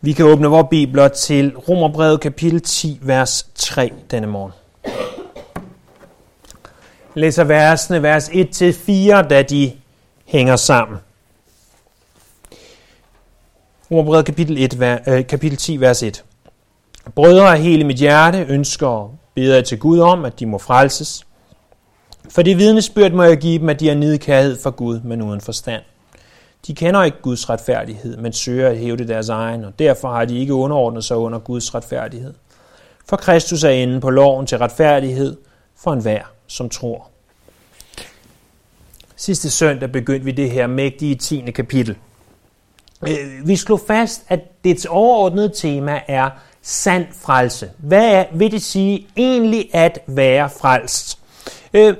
Vi kan åbne vores bibler til Romerbrevet kapitel 10, vers 3 denne morgen. Jeg læser versene, vers 1-4, da de hænger sammen. Romerbrevet kapitel, 1, øh, kapitel 10, vers 1. Brødre af hele mit hjerte ønsker og beder til Gud om, at de må frelses. For det vidnesbyrd må jeg give dem, at de har nidkærhed for Gud, men uden forstand. De kender ikke Guds retfærdighed, men søger at hæve det deres egen, og derfor har de ikke underordnet sig under Guds retfærdighed. For Kristus er inde på loven til retfærdighed for enhver, som tror. Sidste søndag begyndte vi det her mægtige 10. kapitel. Øh, vi slog fast, at dets overordnede tema er sand frelse. Hvad er, vil det sige egentlig at være frelst? Øh,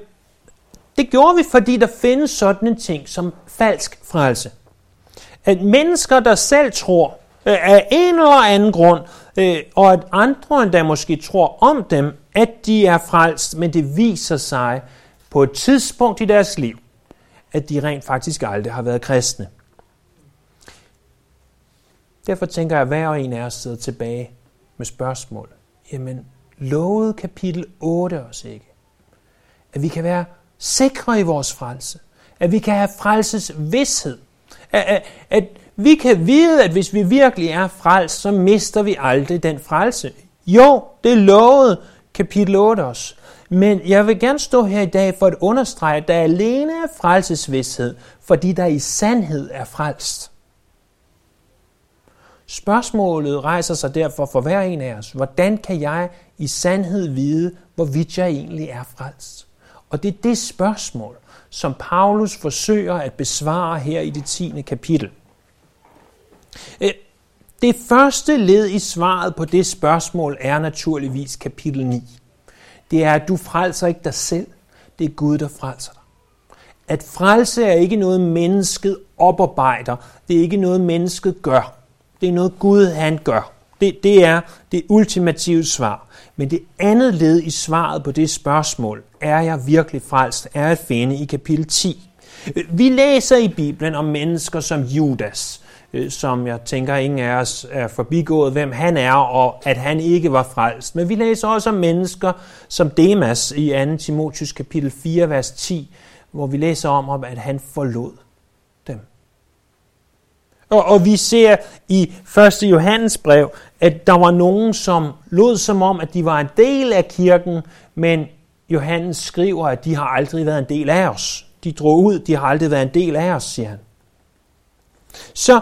det gjorde vi, fordi der findes sådan en ting som falsk frelse. At mennesker, der selv tror, øh, af en eller anden grund, øh, og at andre endda måske tror om dem, at de er frelst, men det viser sig på et tidspunkt i deres liv, at de rent faktisk aldrig har været kristne. Derfor tænker jeg, at hver og en af os sidder tilbage med spørgsmål. Jamen, lovede kapitel 8 os ikke, at vi kan være sikre i vores frelse. At vi kan have frelses vidshed. At, at, vi kan vide, at hvis vi virkelig er frelst, så mister vi aldrig den frelse. Jo, det lovede kapitel 8 os. Men jeg vil gerne stå her i dag for at understrege, at der alene er frelsesvidshed, fordi der i sandhed er frelst. Spørgsmålet rejser sig derfor for hver en af os. Hvordan kan jeg i sandhed vide, hvorvidt jeg egentlig er frelst? Og det er det spørgsmål, som Paulus forsøger at besvare her i det 10. kapitel. Øh, det første led i svaret på det spørgsmål er naturligvis kapitel 9. Det er, at du frelser ikke dig selv, det er Gud, der frelser dig. At frelse er ikke noget, mennesket oparbejder. Det er ikke noget, mennesket gør. Det er noget, Gud han gør. Det, det er det ultimative svar. Men det andet led i svaret på det spørgsmål, er jeg virkelig frelst, er at finde i kapitel 10. Vi læser i Bibelen om mennesker som Judas, øh, som jeg tænker ingen af os er forbigået, hvem han er, og at han ikke var frelst. Men vi læser også om mennesker som Demas i 2. Timotius kapitel 4, vers 10, hvor vi læser om, at han forlod. Og, og vi ser i 1. Johannes brev, at der var nogen, som lod som om, at de var en del af kirken, men Johannes skriver, at de har aldrig været en del af os. De drog ud, de har aldrig været en del af os, siger han. Så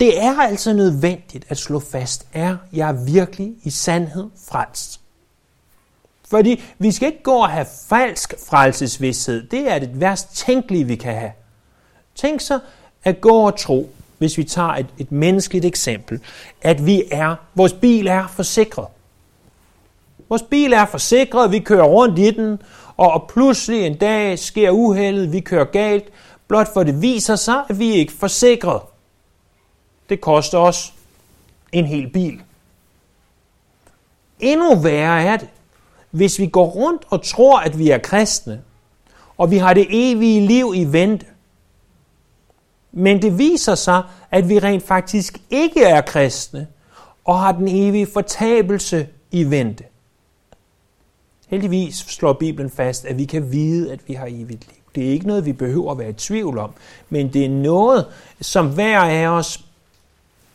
det er altså nødvendigt at slå fast, er jeg virkelig i sandhed frelst? Fordi vi skal ikke gå og have falsk frelsesvidshed. Det er det værst tænkelige, vi kan have. Tænk så at gå og tro, hvis vi tager et, et menneskeligt eksempel, at vi er, vores bil er forsikret. Vores bil er forsikret, vi kører rundt i den, og pludselig en dag sker uheldet, vi kører galt, blot for det viser sig, at vi er ikke forsikret. Det koster os en hel bil. Endnu værre er det, hvis vi går rundt og tror, at vi er kristne, og vi har det evige liv i vente, men det viser sig, at vi rent faktisk ikke er kristne og har den evige fortabelse i vente. Heldigvis slår Bibelen fast, at vi kan vide, at vi har evigt liv. Det er ikke noget, vi behøver at være i tvivl om, men det er noget, som hver af os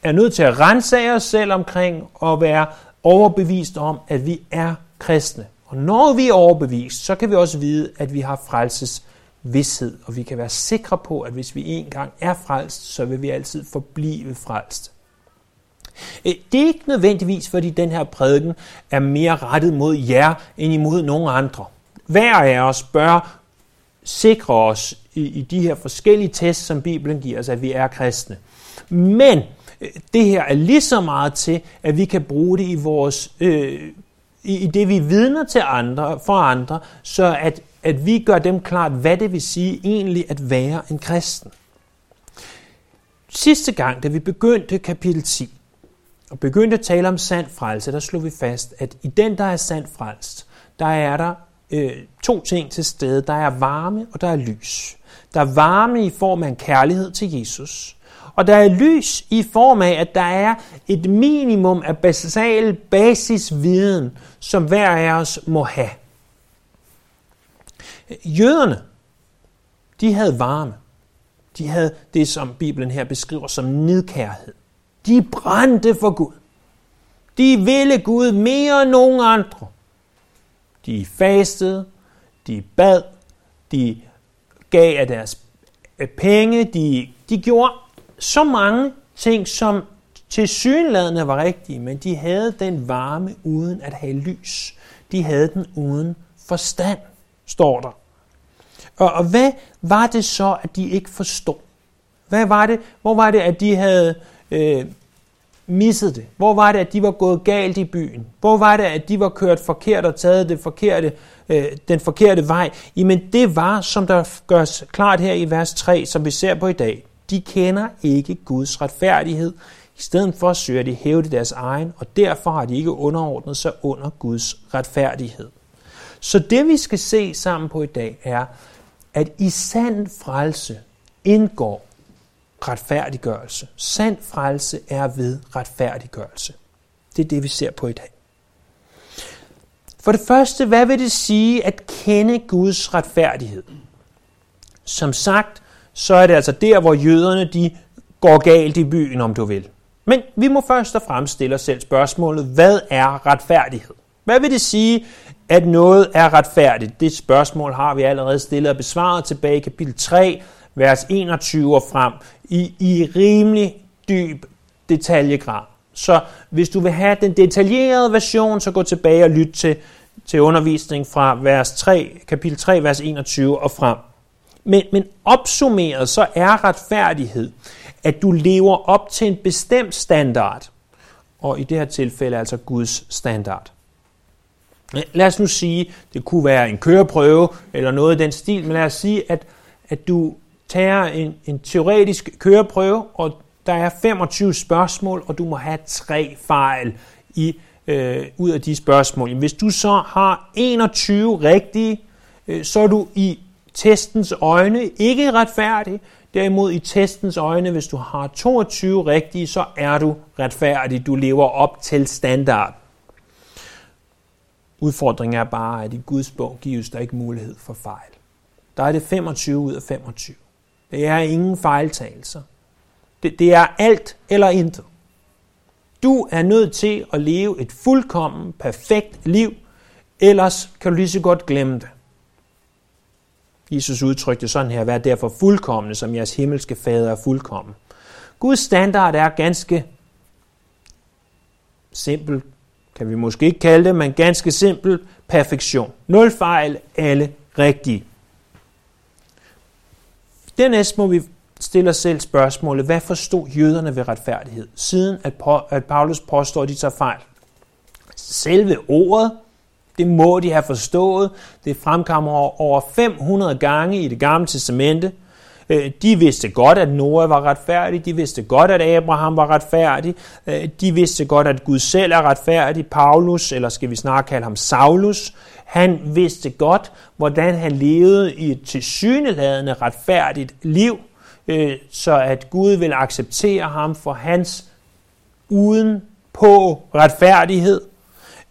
er nødt til at rense af os selv omkring og være overbevist om, at vi er kristne. Og når vi er overbevist, så kan vi også vide, at vi har frelses vidshed, og vi kan være sikre på, at hvis vi engang er frelst, så vil vi altid forblive frelst. Øh, det er ikke nødvendigvis, fordi den her prædiken er mere rettet mod jer, end imod nogen andre. Hver af os bør sikre os i, i de her forskellige tests, som Bibelen giver os, at vi er kristne. Men øh, det her er lige så meget til, at vi kan bruge det i vores øh, i det vi vidner til andre, for andre, så at at vi gør dem klart, hvad det vil sige egentlig at være en kristen. Sidste gang, da vi begyndte kapitel 10, og begyndte at tale om sand frelse, der slog vi fast, at i den, der er sand frelst, der er der øh, to ting til stede. Der er varme, og der er lys. Der er varme i form af en kærlighed til Jesus, Og der er lys i form af, at der er et minimum af basal basisviden, som hver af os må have. Jøderne, de havde varme. De havde det, som Bibelen her beskriver som nedkærhed. De brændte for Gud. De ville Gud mere end nogen andre. De fastede, de bad, de gav af deres øh, penge, de, de gjorde så mange ting, som til synladende var rigtige, men de havde den varme uden at have lys. De havde den uden forstand, står der. Og, og hvad var det så, at de ikke forstod? Hvad var det? Hvor var det, at de havde øh, misset det? Hvor var det, at de var gået galt i byen? Hvor var det, at de var kørt forkert og taget det forkerte, øh, den forkerte vej? Jamen det var, som der gørs klart her i vers 3, som vi ser på i dag. De kender ikke Guds retfærdighed. I stedet for søger de hæve deres egen, og derfor har de ikke underordnet sig under Guds retfærdighed. Så det vi skal se sammen på i dag er, at i sand frelse indgår retfærdiggørelse. Sand frelse er ved retfærdiggørelse. Det er det, vi ser på i dag. For det første, hvad vil det sige at kende Guds retfærdighed? Som sagt, så er det altså der, hvor jøderne de går galt i byen, om du vil. Men vi må først og fremmest stille os selv spørgsmålet, hvad er retfærdighed? Hvad vil det sige, at noget er retfærdigt? Det spørgsmål har vi allerede stillet og besvaret tilbage i kapitel 3, vers 21 og frem, i, i rimelig dyb detaljegrad. Så hvis du vil have den detaljerede version, så gå tilbage og lyt til, til undervisning fra vers 3, kapitel 3, vers 21 og frem. Men, men opsummeret, så er retfærdighed, at du lever op til en bestemt standard. Og i det her tilfælde altså Guds standard. Lad os nu sige, det kunne være en køreprøve eller noget i den stil, men lad os sige, at, at du tager en, en teoretisk køreprøve, og der er 25 spørgsmål, og du må have tre fejl i øh, ud af de spørgsmål. Hvis du så har 21 rigtige, øh, så er du i testens øjne ikke retfærdig. Derimod i testens øjne, hvis du har 22 rigtige, så er du retfærdig. Du lever op til standard. Udfordringen er bare, at i Guds bog gives der ikke mulighed for fejl. Der er det 25 ud af 25. Det er ingen fejltagelser. Det, det er alt eller intet. Du er nødt til at leve et fuldkommen, perfekt liv, ellers kan du lige så godt glemme det. Jesus udtrykte sådan her, vær derfor fuldkommende, som jeres himmelske fader er fuldkommen. Guds standard er ganske simpel, kan vi måske ikke kalde det, men ganske simpelt perfektion. Nul fejl, alle rigtige. Dernæst må vi stille os selv spørgsmålet, hvad forstod jøderne ved retfærdighed, siden at Paulus påstår, at de tager fejl? Selve ordet, det må de have forstået. Det fremkommer over 500 gange i det gamle testamente. Øh, de vidste godt, at Noah var retfærdig. De vidste godt, at Abraham var retfærdig. Øh, de vidste godt, at Gud selv er retfærdig. Paulus, eller skal vi snart kalde ham Saulus, han vidste godt, hvordan han levede i et tilsyneladende retfærdigt liv, øh, så at Gud vil acceptere ham for hans uden på retfærdighed.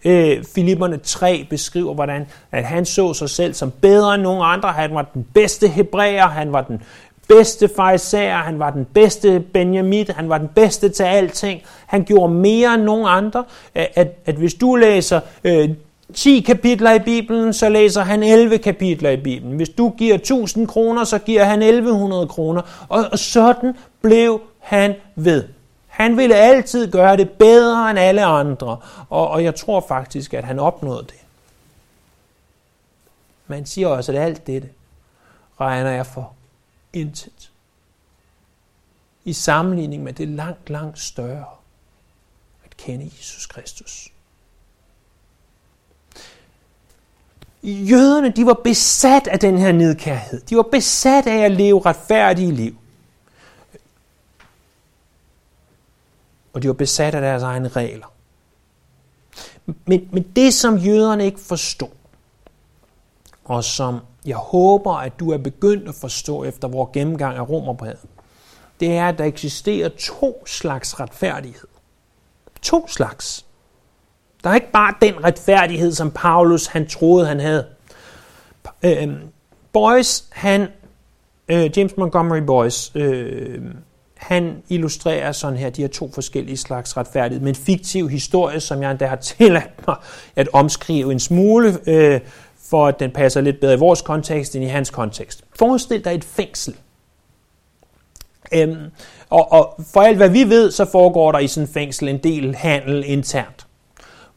Øh, Filipperne 3 beskriver, hvordan at han så sig selv som bedre end nogen andre. Han var den bedste hebræer, han var den bedste farisæer, han var den bedste Benjamit, han var den bedste til alting. Han gjorde mere end nogen andre. At, at, at hvis du læser øh, 10 kapitler i Bibelen, så læser han 11 kapitler i Bibelen. Hvis du giver 1000 kroner, så giver han 1100 kroner. Og, og sådan blev han ved. Han ville altid gøre det bedre end alle andre, og, og jeg tror faktisk, at han opnåede det. Man siger også, at alt dette regner jeg for intet. I sammenligning med det langt, langt større at kende Jesus Kristus. Jøderne, de var besat af den her nedkærhed. De var besat af at leve retfærdige liv. Og de var besat af deres egne regler. Men, men det, som jøderne ikke forstod, og som jeg håber, at du er begyndt at forstå efter vores gennemgang af Romerbrevet, det er, at der eksisterer to slags retfærdighed. To slags. Der er ikke bare den retfærdighed, som Paulus han troede, han havde. Øh, Boyce, han, øh, James Montgomery Boyce, øh, han illustrerer sådan her de her to forskellige slags retfærdighed med en fiktiv historie, som jeg endda har tilladt mig at omskrive en smule, øh, for at den passer lidt bedre i vores kontekst end i hans kontekst. Forestil dig et fængsel. Øhm, og, og for alt hvad vi ved, så foregår der i sådan et fængsel en del handel internt.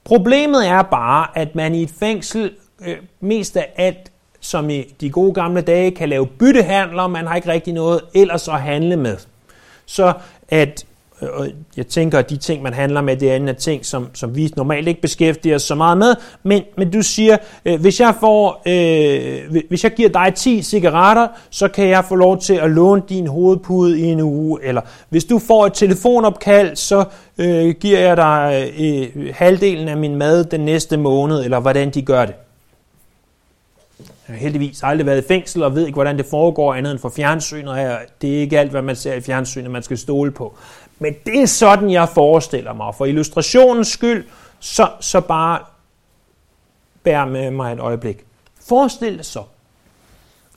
Problemet er bare, at man i et fængsel øh, mest af alt, som i de gode gamle dage, kan lave byttehandler, man har ikke rigtig noget ellers at handle med. Så at øh, og jeg tænker, at de ting, man handler med, det er en af ting, som, som vi normalt ikke beskæftiger os så meget med. Men, men du siger, øh, hvis, jeg får, øh, hvis jeg giver dig 10 cigaretter, så kan jeg få lov til at låne din hovedpude i en uge. Eller hvis du får et telefonopkald, så øh, giver jeg dig øh, halvdelen af min mad den næste måned, eller hvordan de gør det. Jeg har heldigvis aldrig været i fængsel og ved ikke, hvordan det foregår andet end for fjernsynet. Det er ikke alt, hvad man ser i fjernsynet, man skal stole på. Men det er sådan, jeg forestiller mig. For illustrationens skyld, så, så bare bær med mig et øjeblik. Forestil dig så,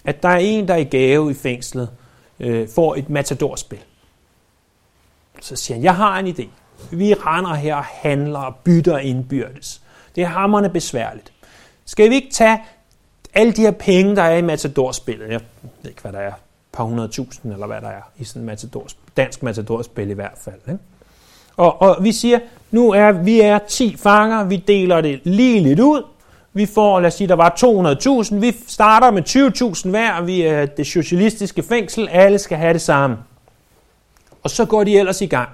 at der er en, der i gave i fængslet øh, får et matadorspil. Så siger han, jeg har en idé. Vi render her og handler og bytter indbyrdes. Det er hammerne besværligt. Skal vi ikke tage alle de her penge, der er i matadorspillet? Jeg ved ikke, hvad der er par hundredtusind, eller hvad der er, i sådan en matador, dansk matadorspil i hvert fald. Ikke? Og, og vi siger, nu er vi er 10 fanger, vi deler det lige lidt ud, vi får, lad os sige, der var 200.000, vi starter med 20.000 hver, vi er det socialistiske fængsel, alle skal have det samme. Og så går de ellers i gang.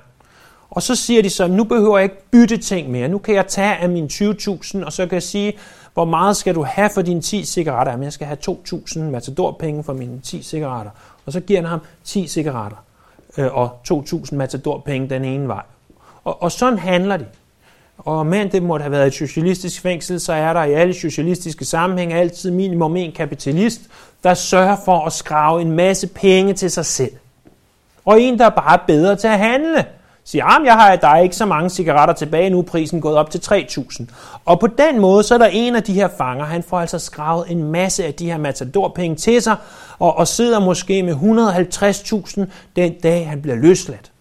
Og så siger de så, nu behøver jeg ikke bytte ting mere, nu kan jeg tage af mine 20.000, og så kan jeg sige, hvor meget skal du have for dine 10 cigaretter? Jamen, jeg skal have 2.000 matadorpenge for mine 10 cigaretter. Og så giver han ham 10 cigaretter øh, og 2.000 matadorpenge den ene vej. Og, og sådan handler de. Og men det måtte have været et socialistisk fængsel, så er der i alle socialistiske sammenhænge altid minimum en kapitalist, der sørger for at skrave en masse penge til sig selv. Og en, der er bare bedre til at handle siger, at jeg har, der er ikke så mange cigaretter tilbage, nu er prisen gået op til 3.000. Og på den måde, så er der en af de her fanger, han får altså skravet en masse af de her matadorpenge til sig, og, og sidder måske med 150.000 den dag, han bliver løsladt.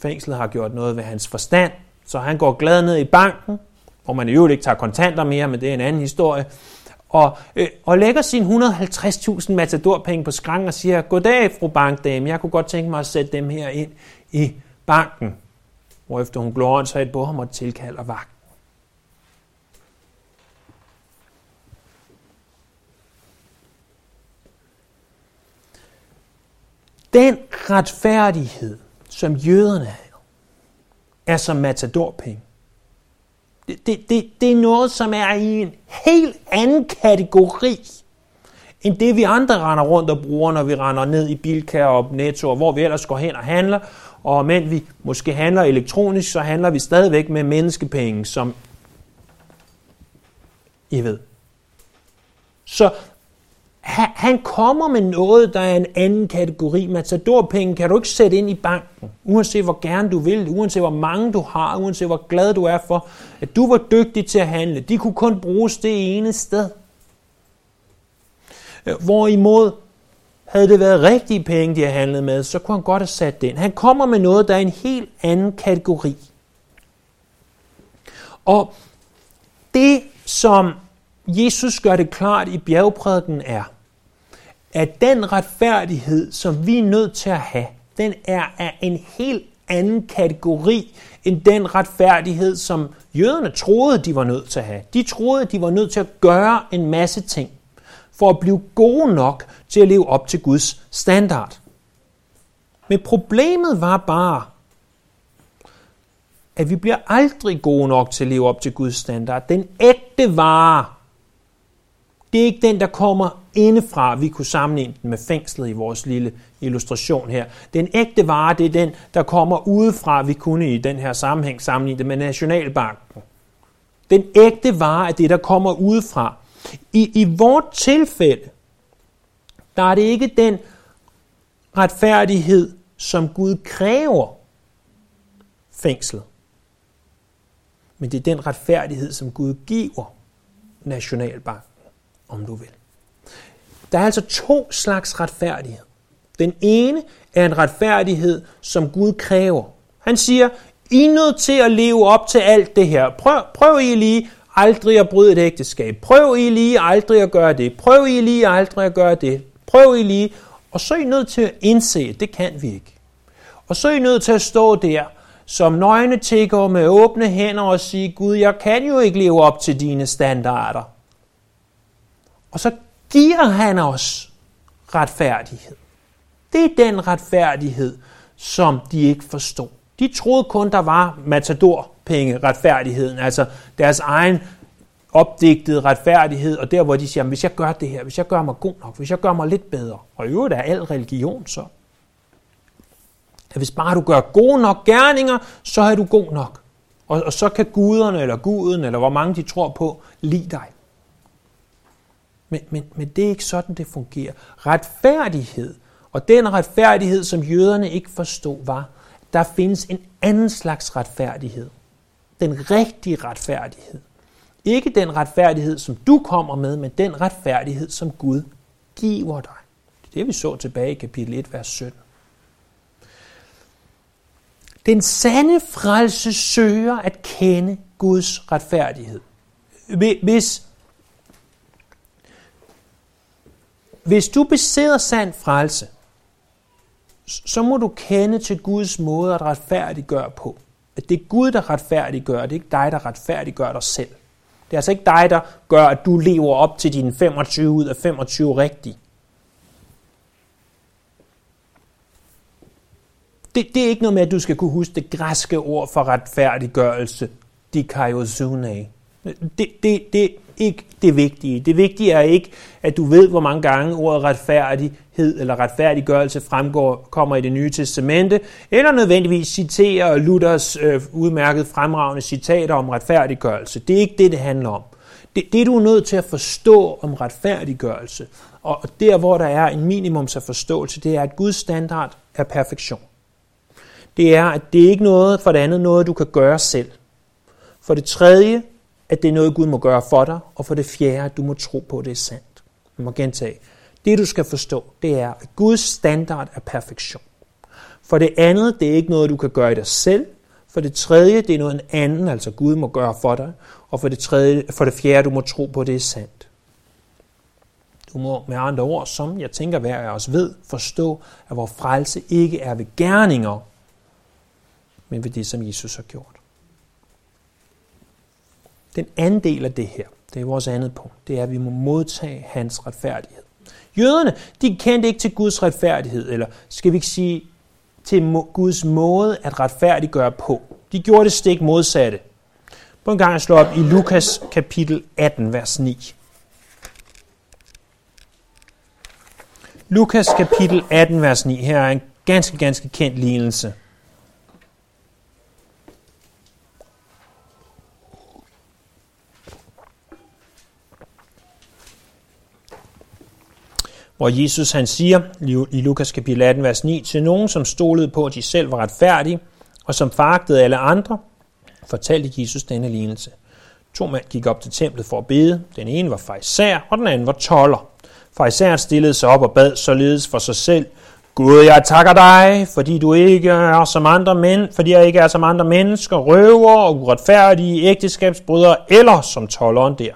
Fængslet har gjort noget ved hans forstand, så han går glad ned i banken, hvor man i øvrigt ikke tager kontanter mere, men det er en anden historie, og, øh, og lægger sine 150.000 matadorpenge på skranken og siger, goddag fru bankdame, jeg kunne godt tænke mig at sætte dem her ind i banken. Hvorefter hun glor sig på ham og tilkalder vagten. Den retfærdighed, som jøderne havde, er som matadorpenge. Det, det, det, er noget, som er i en helt anden kategori, end det vi andre render rundt og bruger, når vi render ned i Bilka og Netto, og hvor vi ellers går hen og handler. Og mens vi måske handler elektronisk, så handler vi stadigvæk med menneskepenge, som I ved. Så han kommer med noget, der er en anden kategori. Matadorpenge kan du ikke sætte ind i banken, uanset hvor gerne du vil, uanset hvor mange du har, uanset hvor glad du er for, at du var dygtig til at handle. De kunne kun bruges det ene sted. Øh, hvorimod, havde det været rigtige penge, de havde handlet med, så kunne han godt have sat det ind. Han kommer med noget, der er en helt anden kategori. Og det, som Jesus gør det klart i bjergprædiken er, at den retfærdighed, som vi er nødt til at have, den er af en helt anden kategori end den retfærdighed, som jøderne troede, de var nødt til at have. De troede, de var nødt til at gøre en masse ting for at blive gode nok til at leve op til Guds standard. Men problemet var bare, at vi bliver aldrig gode nok til at leve op til Guds standard. Den ægte vare, det er ikke den, der kommer indefra. Vi kunne sammenligne den med fængslet i vores lille illustration her. Den ægte vare, det er den, der kommer udefra. Vi kunne i den her sammenhæng sammenligne det med Nationalbanken. Den ægte vare er det, der kommer udefra. I, i vort tilfælde, der er det ikke den retfærdighed, som Gud kræver fængslet. Men det er den retfærdighed, som Gud giver Nationalbanken, om du vil. Der er altså to slags retfærdighed. Den ene er en retfærdighed, som Gud kræver. Han siger, I er nødt til at leve op til alt det her. Prøv, prøv I lige aldrig at bryde et ægteskab. Prøv I lige aldrig at gøre det. Prøv I lige aldrig at gøre det. Prøv I lige. Og så er I nødt til at indse, at det kan vi ikke. Og så er I nødt til at stå der som nøgne tigger med åbne hænder og sige, Gud, jeg kan jo ikke leve op til dine standarder. Og så giver han os retfærdighed. Det er den retfærdighed, som de ikke forstod. De troede kun, der var matador-penge retfærdigheden, altså deres egen opdigtede retfærdighed, og der hvor de siger, hvis jeg gør det her, hvis jeg gør mig god nok, hvis jeg gør mig lidt bedre, og i øvrigt er al religion så, at hvis bare du gør gode nok gerninger, så er du god nok. Og, og så kan guderne, eller guden, eller hvor mange de tror på, lide dig. Men, men, men det er ikke sådan, det fungerer. Retfærdighed, og den retfærdighed, som jøderne ikke forstod, var, der findes en anden slags retfærdighed. Den rigtige retfærdighed. Ikke den retfærdighed, som du kommer med, men den retfærdighed, som Gud giver dig. Det er det, vi så tilbage i kapitel 1, vers 17. Den sande frelse søger at kende Guds retfærdighed. Hvis, hvis du besidder sand frelse, så må du kende til Guds måde at retfærdiggøre på. At det er Gud, der retfærdiggør, det er ikke dig, der retfærdiggør dig selv. Det er altså ikke dig, der gør, at du lever op til dine 25 ud af 25 rigtige. Det, det er ikke noget med, at du skal kunne huske det græske ord for retfærdiggørelse, dikaiosune. Det, det, det ikke det vigtige. Det vigtige er ikke, at du ved, hvor mange gange ordet retfærdighed eller retfærdiggørelse fremgår, kommer i det nye testamente, eller nødvendigvis citerer Luthers øh, udmærket fremragende citater om retfærdiggørelse. Det er ikke det, det handler om. Det, det du er nødt til at forstå om retfærdiggørelse, og der hvor der er en minimums af forståelse, det er, at Guds standard er perfektion det er, at det er ikke noget, for det andet noget, du kan gøre selv. For det tredje, at det er noget, Gud må gøre for dig. Og for det fjerde, at du må tro på, at det er sandt. Jeg må gentage. Det, du skal forstå, det er, at Guds standard er perfektion. For det andet, det er ikke noget, du kan gøre i dig selv. For det tredje, det er noget en anden, altså Gud må gøre for dig. Og for det, tredje, for det fjerde, du må tro på, at det er sandt. Du må med andre ord, som jeg tænker hver af os ved, forstå, at vores frelse ikke er ved gerninger, men ved det, som Jesus har gjort. Den anden del af det her, det er vores andet punkt, det er, at vi må modtage hans retfærdighed. Jøderne, de kendte ikke til Guds retfærdighed, eller skal vi ikke sige til Guds måde at retfærdiggøre på. De gjorde det stik modsatte. På en gang at slå op i Lukas kapitel 18, vers 9. Lukas kapitel 18, vers 9. Her er en ganske, ganske kendt lignelse. Hvor Jesus han siger i Lukas kapitel 18, vers 9, til nogen, som stolede på, at de selv var retfærdige, og som foragtede alle andre, fortalte Jesus denne lignelse. To mænd gik op til templet for at bede. Den ene var fejser, og den anden var toller. Fejseren stillede sig op og bad således for sig selv. Gud, jeg takker dig, fordi du ikke er som andre mænd, fordi jeg ikke er som andre mennesker, røver og uretfærdige ægteskabsbrydere, eller som tolleren der.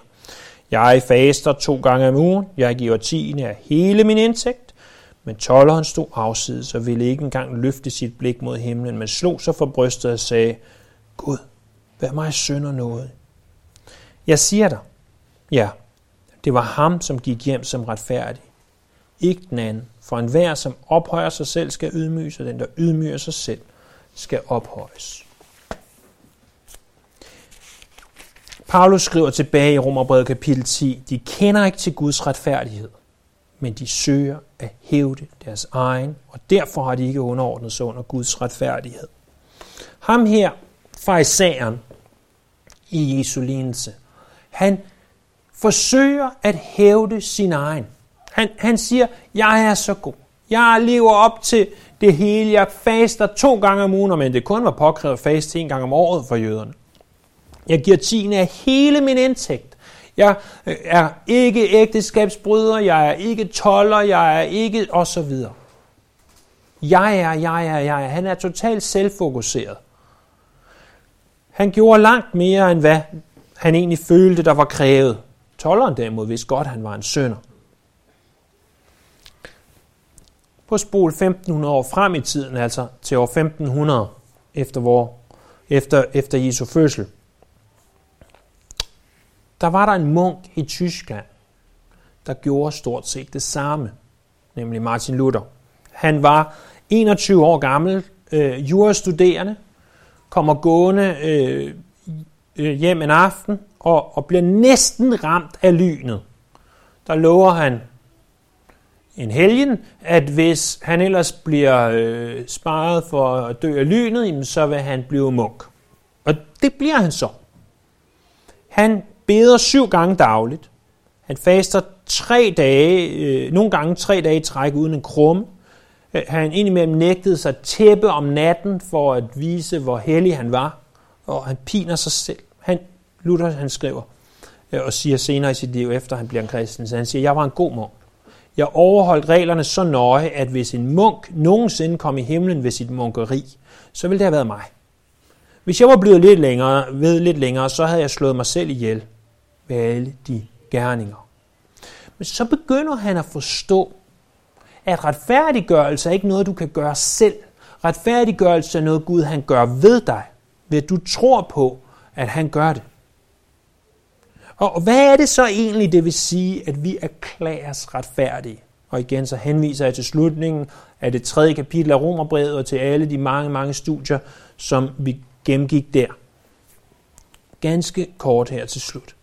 Jeg faster to gange om ugen. Jeg giver tiende af hele min indtægt. Men tolleren stod afsides og ville ikke engang løfte sit blik mod himlen, men slog sig for brystet og sagde, Gud, vær mig synder noget. Jeg siger dig, ja, det var ham, som gik hjem som retfærdig. Ikke den anden. For enhver, som ophøjer sig selv, skal ydmyges, og den, der ydmyger sig selv, skal ophøjes. Paulus skriver tilbage i Romerbrevet kapitel 10, de kender ikke til Guds retfærdighed, men de søger at hævde deres egen, og derfor har de ikke underordnet sig under Guds retfærdighed. Ham her, farisæeren i Jesu lignelse, han forsøger at hævde sin egen. Han, han siger, jeg er så god. Jeg lever op til det hele. Jeg faster to gange om ugen, men det kun var påkrævet fast en gang om året for jøderne. Jeg giver tiende af hele min indtægt. Jeg øh, er ikke ægteskabsbryder, jeg er ikke toller, jeg er ikke og så videre. Jeg er, jeg er, jeg er. Han er totalt selvfokuseret. Han gjorde langt mere, end hvad han egentlig følte, der var krævet. Tolleren derimod vidste godt, at han var en sønder. På spol 1500 år frem i tiden, altså til år 1500 efter, vor, efter, efter Jesu fødsel, der var der en munk i Tyskland, der gjorde stort set det samme, nemlig Martin Luther. Han var 21 år gammel, øh, jurastuderende, kommer gående øh, øh, hjem en aften og, og bliver næsten ramt af lynet. Der lover han en helgen, at hvis han ellers bliver øh, sparet for at dø af lynet, så vil han blive munk. Og det bliver han så. Han beder syv gange dagligt. Han faster tre dage, øh, nogle gange tre dage i træk uden en krumme. Øh, han indimellem nægtede sig tæppe om natten for at vise, hvor hellig han var. Og han piner sig selv. Han, Luther han skriver øh, og siger senere i sit liv, efter han bliver en kristen, så han siger, jeg var en god munk. Jeg overholdt reglerne så nøje, at hvis en munk nogensinde kom i himlen ved sit munkeri, så ville det have været mig. Hvis jeg var blevet lidt længere, ved lidt længere, så havde jeg slået mig selv ihjel ved alle de gerninger. Men så begynder han at forstå, at retfærdiggørelse er ikke noget, du kan gøre selv. Retfærdiggørelse er noget, Gud han gør ved dig, ved at du tror på, at han gør det. Og hvad er det så egentlig, det vil sige, at vi erklæres retfærdige? Og igen så henviser jeg til slutningen af det tredje kapitel af Romerbrevet og til alle de mange, mange studier, som vi gennemgik der. Ganske kort her til slut.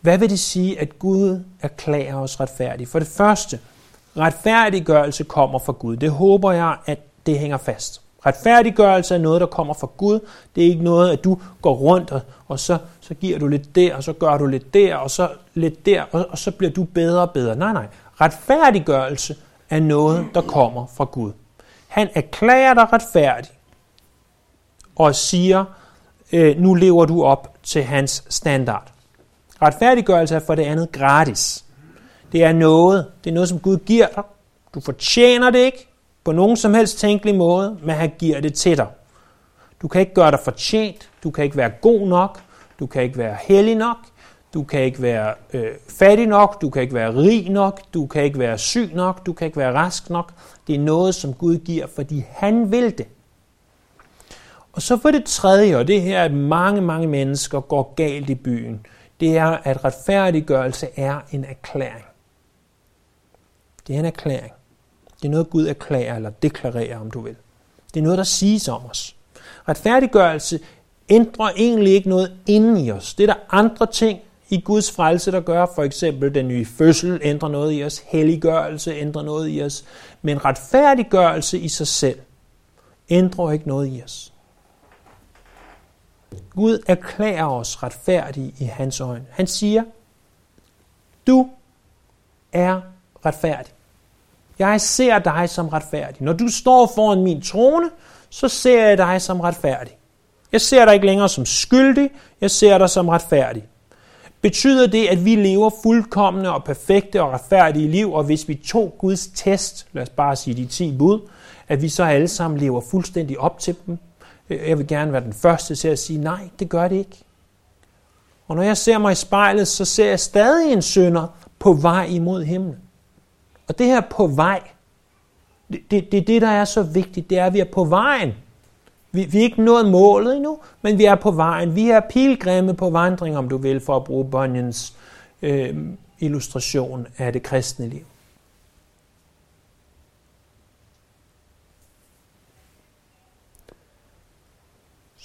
Hvad vil det sige, at Gud erklærer os retfærdige? For det første, retfærdiggørelse kommer fra Gud. Det håber jeg, at det hænger fast. Retfærdiggørelse er noget, der kommer fra Gud. Det er ikke noget, at du går rundt, og, og så, så giver du lidt der, og så gør du lidt der, og så lidt der, og, og så bliver du bedre og bedre. Nej, nej. Retfærdiggørelse er noget, der kommer fra Gud. Han erklærer dig retfærdig og siger, øh, nu lever du op til hans standard. Retfærdiggørelse er for det andet gratis. Det er noget, det er noget, som Gud giver dig. Du fortjener det ikke på nogen som helst tænkelig måde, men han giver det til dig. Du kan ikke gøre dig fortjent, du kan ikke være god nok, du kan ikke være hellig nok, du kan ikke være øh, fattig nok, du kan ikke være rig nok, du kan ikke være syg nok, du kan ikke være rask nok. Det er noget, som Gud giver, fordi han vil det. Og så for det tredje, og det her, at mange, mange mennesker går galt i byen, det er, at retfærdiggørelse er en erklæring. Det er en erklæring. Det er noget, Gud erklærer eller deklarerer, om du vil. Det er noget, der siges om os. Retfærdiggørelse ændrer egentlig ikke noget inden i os. Det er der andre ting i Guds frelse, der gør. For eksempel den nye fødsel ændrer noget i os. Helliggørelse ændrer noget i os. Men retfærdiggørelse i sig selv ændrer ikke noget i os. Gud erklærer os retfærdige i hans øjne. Han siger, du er retfærdig. Jeg ser dig som retfærdig. Når du står foran min trone, så ser jeg dig som retfærdig. Jeg ser dig ikke længere som skyldig, jeg ser dig som retfærdig. Betyder det, at vi lever fuldkommende og perfekte og retfærdige liv, og hvis vi tog Guds test, lad os bare sige de 10 bud, at vi så alle sammen lever fuldstændig op til dem? Jeg vil gerne være den første til at sige, nej, det gør det ikke. Og når jeg ser mig i spejlet, så ser jeg stadig en sønder på vej imod himlen. Og det her på vej, det, det, det er det, der er så vigtigt, det er, at vi er på vejen. Vi, vi er ikke nået målet endnu, men vi er på vejen. Vi er pilgrimme på vandring, om du vil, for at bruge Bunyan's øh, illustration af det kristne liv.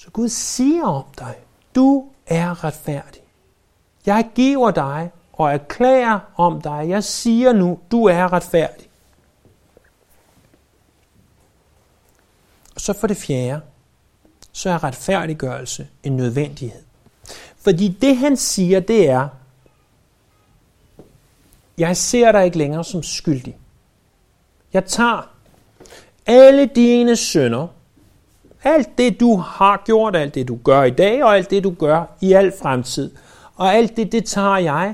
Så Gud siger om dig, du er retfærdig. Jeg giver dig og erklærer om dig. Jeg siger nu, du er retfærdig. Og så for det fjerde, så er retfærdiggørelse en nødvendighed. Fordi det han siger, det er, jeg ser dig ikke længere som skyldig. Jeg tager alle dine sønder, alt det du har gjort, alt det du gør i dag, og alt det du gør i al fremtid, og alt det, det tager jeg,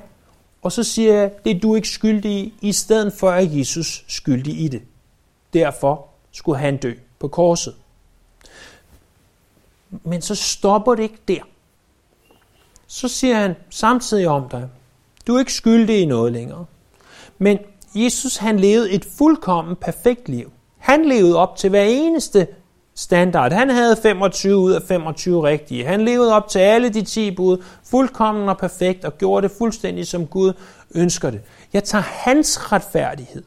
og så siger jeg, det er du ikke skyldig i, i stedet for at Jesus skyldig i det. Derfor skulle han dø på korset. Men så stopper det ikke der. Så siger han samtidig om dig, du er ikke skyldig i noget længere. Men Jesus han levede et fuldkommen perfekt liv. Han levede op til hver eneste standard. Han havde 25 ud af 25 rigtige. Han levede op til alle de 10 bud, fuldkommen og perfekt, og gjorde det fuldstændig som Gud ønsker det. Jeg tager hans retfærdighed.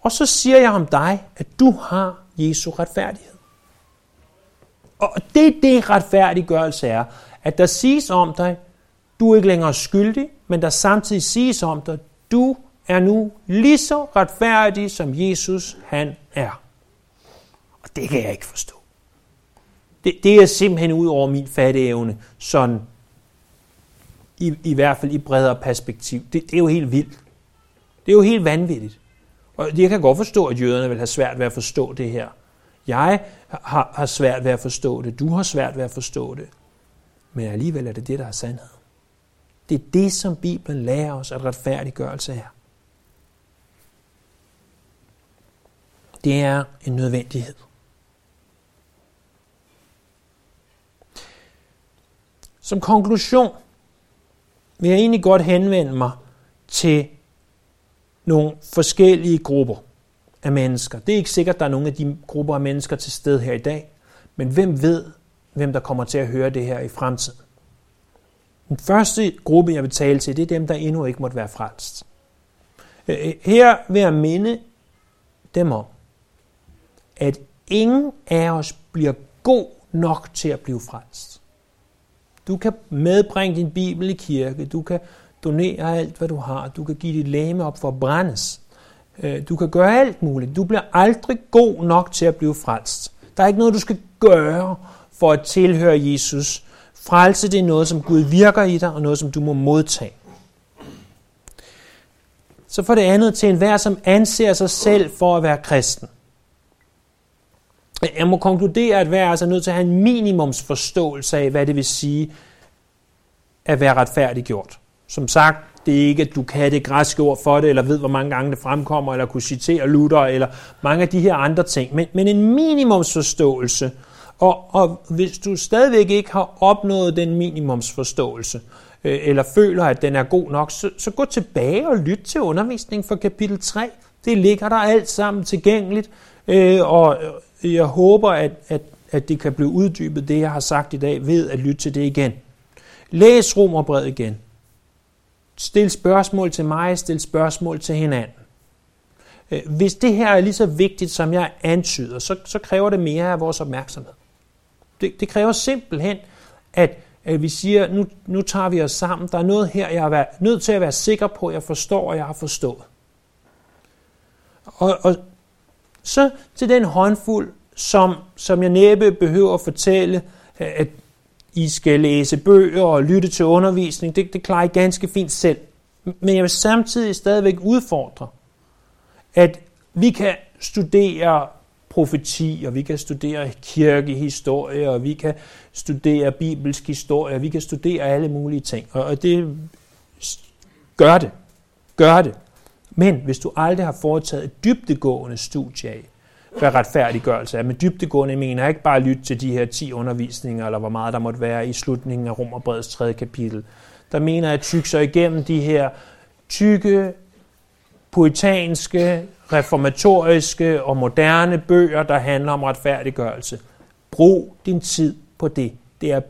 Og så siger jeg om dig, at du har Jesu retfærdighed. Og det er det retfærdiggørelse er, at der siges om dig, du er ikke længere skyldig, men der samtidig siges om dig, du er nu lige så retfærdig, som Jesus han er. Det kan jeg ikke forstå. Det, det er simpelthen ud over min fatteevne, sådan i, i hvert fald i bredere perspektiv. Det, det er jo helt vildt. Det er jo helt vanvittigt. Og jeg kan godt forstå, at jøderne vil have svært ved at forstå det her. Jeg har, har svært ved at forstå det. Du har svært ved at forstå det. Men alligevel er det det, der er sandhed. Det er det, som Bibelen lærer os, at retfærdiggørelse er. Det er en nødvendighed. Som konklusion vil jeg egentlig godt henvende mig til nogle forskellige grupper af mennesker. Det er ikke sikkert, at der er nogle af de grupper af mennesker til stede her i dag, men hvem ved, hvem der kommer til at høre det her i fremtiden. Den første gruppe, jeg vil tale til, det er dem, der endnu ikke måtte være frelst. Øh, øh, her vil jeg minde dem om, at ingen af os bliver god nok til at blive frelst. Du kan medbringe din bibel i kirke, du kan donere alt, hvad du har, du kan give dit læme op for at brændes. Øh, du kan gøre alt muligt. Du bliver aldrig god nok til at blive frelst. Der er ikke noget, du skal gøre for at tilhøre Jesus. Frelse det er noget, som Gud virker i dig, og noget, som du må modtage. Så for det andet til enhver, som anser sig selv for at være kristen. Jeg må konkludere, at hver altså er altså nødt til at have en minimumsforståelse af, hvad det vil sige at være retfærdiggjort. Som sagt, det er ikke, at du kan det græske ord for det, eller ved, hvor mange gange det fremkommer, eller kunne citere Luther, eller mange af de her andre ting. Men, men en minimumsforståelse. Og, og hvis du stadigvæk ikke har opnået den minimumsforståelse, øh, eller føler, at den er god nok, så, så gå tilbage og lyt til undervisningen for kapitel 3. Det ligger der alt sammen tilgængeligt, øh, og jeg håber, at, at, at det kan blive uddybet, det jeg har sagt i dag, ved at lytte til det igen. Læs Romerbrevet igen. Stil spørgsmål til mig, stil spørgsmål til hinanden. Øh, hvis det her er lige så vigtigt, som jeg antyder, så, så kræver det mere af vores opmærksomhed. Det, det kræver simpelthen, at, at vi siger, nu, nu tager vi os sammen. Der er noget her, jeg er nødt til at være sikker på, at jeg forstår, og jeg har forstået. Og, og så til den håndfuld, som, som jeg næppe behøver at fortælle, at i skal læse bøger og lytte til undervisning. Det, det klarer I ganske fint selv. Men jeg vil samtidig stadigvæk udfordre, at vi kan studere profeti, og vi kan studere kirkehistorie, og vi kan studere bibelsk historie, og vi kan studere alle mulige ting. Og det gør det. Gør det. Men hvis du aldrig har foretaget et dybdegående studie af, hvad retfærdiggørelse er. Med dybdegående mener jeg ikke bare lytte til de her 10 undervisninger, eller hvor meget der måtte være i slutningen af Romerbreds tredje kapitel. Der mener jeg at tykke sig igennem de her tykke, poetanske, reformatoriske og moderne bøger, der handler om retfærdiggørelse. Brug din tid på det. Det er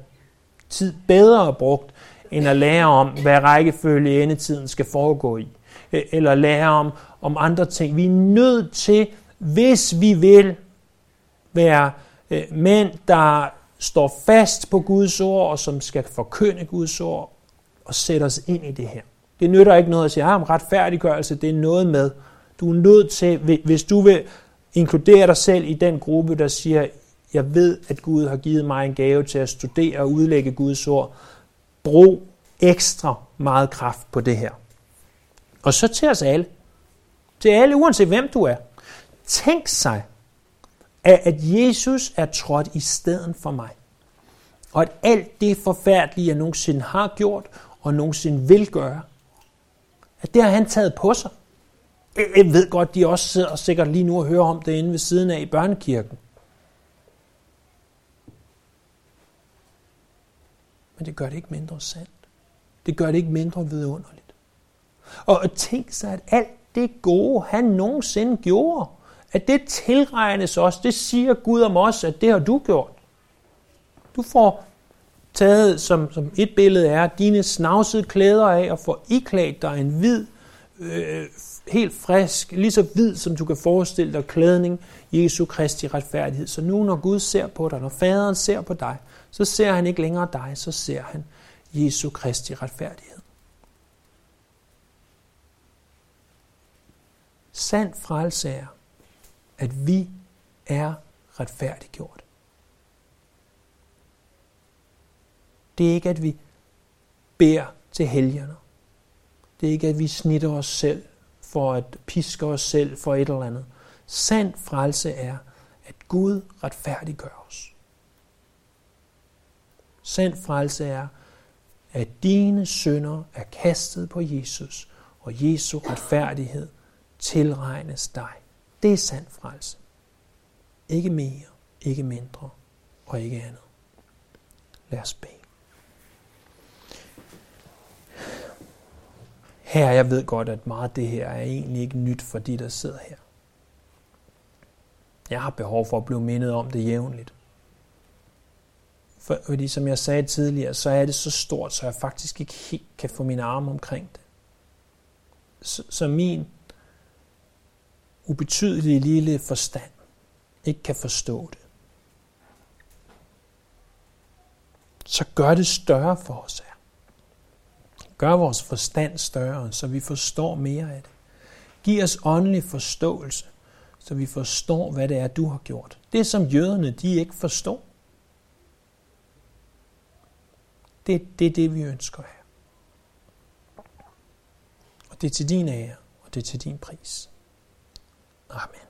tid bedre brugt, end at lære om, hvad rækkefølge endetiden skal foregå i. Øh, eller lære om, om andre ting. Vi er nødt til hvis vi vil være øh, mænd, der står fast på Guds ord, og som skal forkynde Guds ord, og sætte os ind i det her. Det nytter ikke noget at sige, at ah, retfærdiggørelse, det er noget med. Du er nødt til, hvis du vil inkludere dig selv i den gruppe, der siger, jeg ved, at Gud har givet mig en gave til at studere og udlægge Guds ord. Brug ekstra meget kraft på det her. Og så til os alle. Til alle, uanset hvem du er. tænk sig, at Jesus er trådt i stedet for mig. Og at alt det forfærdelige, jeg nogensinde har gjort og nogensinde vil gøre, at det har han taget på sig. Jeg ved godt, de også sidder sikkert lige nu og hører om det inde ved siden af i børnekirken. Men det gør det ikke mindre sandt. Det gør det ikke mindre vidunderligt. Og tænk sig, at alt det gode, han nogensinde gjorde, at det tilregnes os, det siger Gud om os, at det har du gjort. Du får taget, som, som et billede er, dine snavsede klæder af og får iklædt dig en hvid, øh, helt frisk, lige så hvid, som du kan forestille dig, klædning, Jesu Kristi retfærdighed. Så nu, når Gud ser på dig, når faderen ser på dig, så ser han ikke længere dig, så ser han Jesu Kristi retfærdighed. Sand frelse er, at vi er retfærdiggjort. Det er ikke, at vi beder til helgerne. Det er ikke, at vi snitter os selv for at piske os selv for et eller andet. Sand frelse er, at Gud retfærdiggør os. Sand frelse er, at dine synder er kastet på Jesus, og Jesu retfærdighed tilregnes dig. Det er sand frelse. Ikke mere, ikke mindre og ikke andet. Lad os bede. Her, jeg ved godt, at meget af det her er egentlig ikke nyt for de, der sidder her. Jeg har behov for at blive mindet om det jævnligt. For, fordi som jeg sagde tidligere, så er det så stort, så jeg faktisk ikke helt kan få mine arme omkring det. Så, så min ubetydelige lille forstand ikke kan forstå det. Så gør det større for os her. Gør vores forstand større, så vi forstår mere af det. Giv os åndelig forståelse, så vi forstår, hvad det er, du har gjort. Det, som jøderne de ikke forstår. Det, det er det, vi ønsker her. Og det er til din ære, og det er til din pris. Amen.